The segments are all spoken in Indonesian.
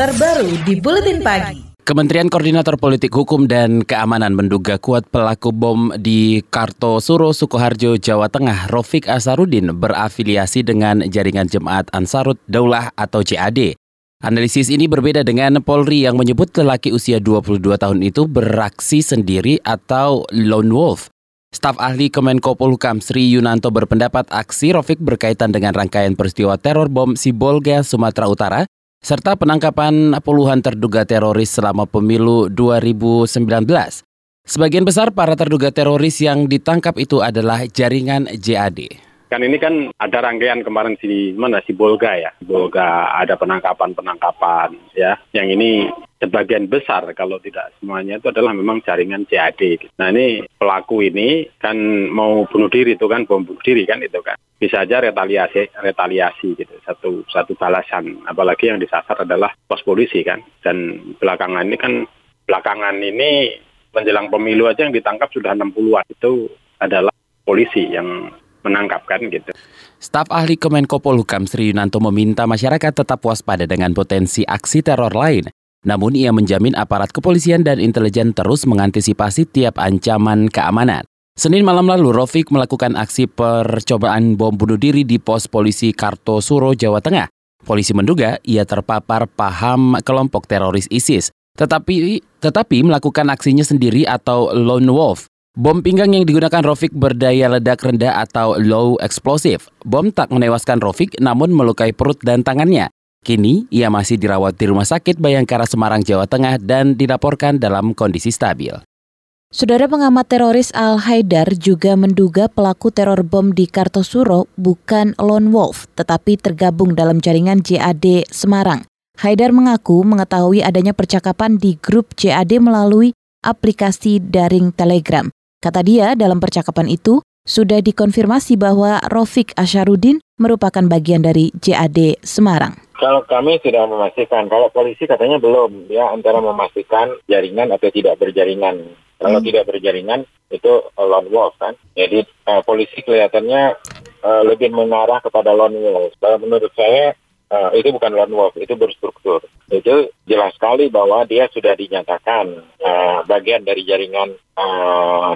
terbaru di Buletin Pagi. Kementerian Koordinator Politik Hukum dan Keamanan menduga kuat pelaku bom di Kartosuro, Sukoharjo, Jawa Tengah, Rofik Asarudin berafiliasi dengan jaringan Jemaat Ansarut Daulah atau JAD. Analisis ini berbeda dengan Polri yang menyebut lelaki usia 22 tahun itu beraksi sendiri atau lone wolf. Staf ahli Kemenko Polhukam Sri Yunanto berpendapat aksi Rofik berkaitan dengan rangkaian peristiwa teror bom Sibolga, Sumatera Utara serta penangkapan puluhan terduga teroris selama pemilu 2019. Sebagian besar para terduga teroris yang ditangkap itu adalah jaringan JAD. Kan ini kan ada rangkaian kemarin si mana si Bolga ya. Bolga ada penangkapan-penangkapan ya. Yang ini sebagian besar kalau tidak semuanya itu adalah memang jaringan JAD. Nah ini pelaku ini kan mau bunuh diri itu kan bom bunuh diri kan itu kan bisa aja retaliasi retaliasi gitu satu satu balasan apalagi yang disasar adalah pos polisi kan dan belakangan ini kan belakangan ini menjelang pemilu aja yang ditangkap sudah 60-an itu adalah polisi yang menangkap kan gitu. Staf ahli Kemenko Polhukam Sri Yunanto meminta masyarakat tetap waspada dengan potensi aksi teror lain. Namun ia menjamin aparat kepolisian dan intelijen terus mengantisipasi tiap ancaman keamanan. Senin malam lalu, Rofik melakukan aksi percobaan bom bunuh diri di pos polisi Kartosuro, Jawa Tengah. Polisi menduga ia terpapar paham kelompok teroris ISIS, tetapi tetapi melakukan aksinya sendiri atau lone wolf. Bom pinggang yang digunakan Rofik berdaya ledak rendah atau low explosive. Bom tak menewaskan Rofik namun melukai perut dan tangannya. Kini ia masih dirawat di Rumah Sakit Bayangkara Semarang, Jawa Tengah dan dilaporkan dalam kondisi stabil. Saudara pengamat teroris Al-Haidar juga menduga pelaku teror bom di Kartosuro bukan lone wolf, tetapi tergabung dalam jaringan JAD Semarang. Haidar mengaku mengetahui adanya percakapan di grup JAD melalui aplikasi daring Telegram. Kata dia, dalam percakapan itu sudah dikonfirmasi bahwa Rofik Asharudin merupakan bagian dari JAD Semarang. Kalau kami sudah memastikan, kalau polisi katanya belum, ya antara memastikan jaringan atau tidak berjaringan. Kalau hmm. tidak berjaringan itu lone wolf kan. Jadi uh, polisi kelihatannya uh, lebih mengarah kepada lone wolf. Kalau menurut saya uh, itu bukan lone wolf, itu berstruktur. Itu jelas sekali bahwa dia sudah dinyatakan uh, bagian dari jaringan uh,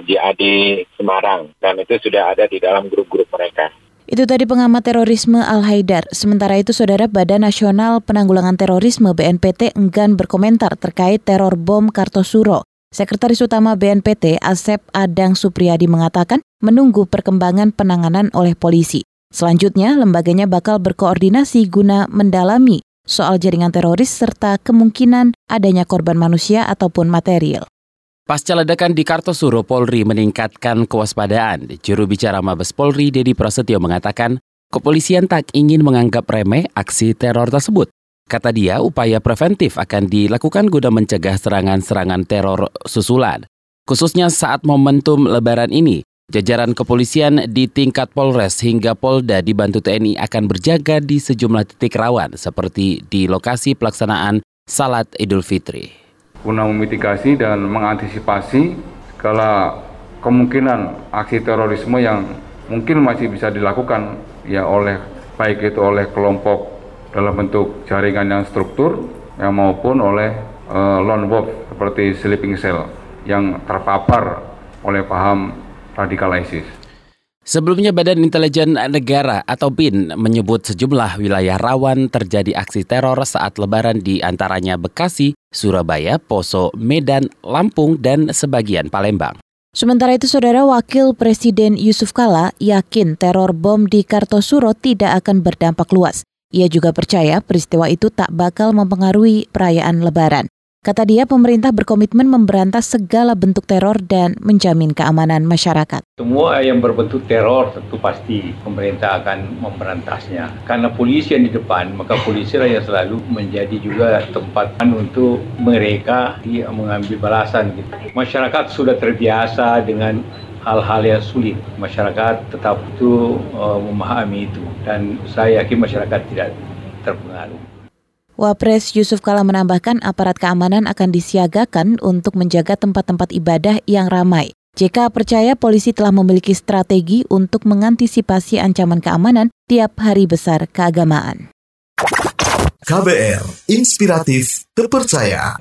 Semarang dan itu sudah ada di dalam grup-grup mereka. Itu tadi pengamat terorisme Al-Haidar. Sementara itu, Saudara Badan Nasional Penanggulangan Terorisme BNPT enggan berkomentar terkait teror bom Kartosuro. Sekretaris Utama BNPT Asep Adang Supriyadi mengatakan menunggu perkembangan penanganan oleh polisi. Selanjutnya, lembaganya bakal berkoordinasi guna mendalami soal jaringan teroris serta kemungkinan adanya korban manusia ataupun material. Pasca ledakan di Kartosuro, Polri meningkatkan kewaspadaan. Juru bicara Mabes Polri, Dedi Prasetyo mengatakan, kepolisian tak ingin menganggap remeh aksi teror tersebut. Kata dia, upaya preventif akan dilakukan guna mencegah serangan-serangan teror susulan. Khususnya saat momentum lebaran ini, jajaran kepolisian di tingkat Polres hingga Polda dibantu TNI akan berjaga di sejumlah titik rawan seperti di lokasi pelaksanaan Salat Idul Fitri. Guna memitigasi dan mengantisipasi segala kemungkinan aksi terorisme yang mungkin masih bisa dilakukan ya oleh baik itu oleh kelompok dalam bentuk jaringan yang struktur yang maupun oleh uh, lone wolf seperti sleeping cell yang terpapar oleh paham radikal ISIS. Sebelumnya Badan Intelijen Negara atau BIN menyebut sejumlah wilayah rawan terjadi aksi teror saat lebaran di antaranya Bekasi, Surabaya, Poso, Medan, Lampung, dan sebagian Palembang. Sementara itu, Saudara Wakil Presiden Yusuf Kala yakin teror bom di Kartosuro tidak akan berdampak luas. Ia juga percaya peristiwa itu tak bakal mempengaruhi perayaan Lebaran. Kata dia, pemerintah berkomitmen memberantas segala bentuk teror dan menjamin keamanan masyarakat. Semua yang berbentuk teror tentu pasti pemerintah akan memberantasnya. Karena polisi yang di depan, maka polisi lah yang selalu menjadi juga tempat untuk mereka mengambil balasan. Gitu. Masyarakat sudah terbiasa dengan hal-hal yang sulit. Masyarakat tetap itu uh, memahami itu dan saya yakin masyarakat tidak terpengaruh. Wapres Yusuf Kala menambahkan aparat keamanan akan disiagakan untuk menjaga tempat-tempat ibadah yang ramai. JK percaya polisi telah memiliki strategi untuk mengantisipasi ancaman keamanan tiap hari besar keagamaan. KBR, inspiratif, terpercaya.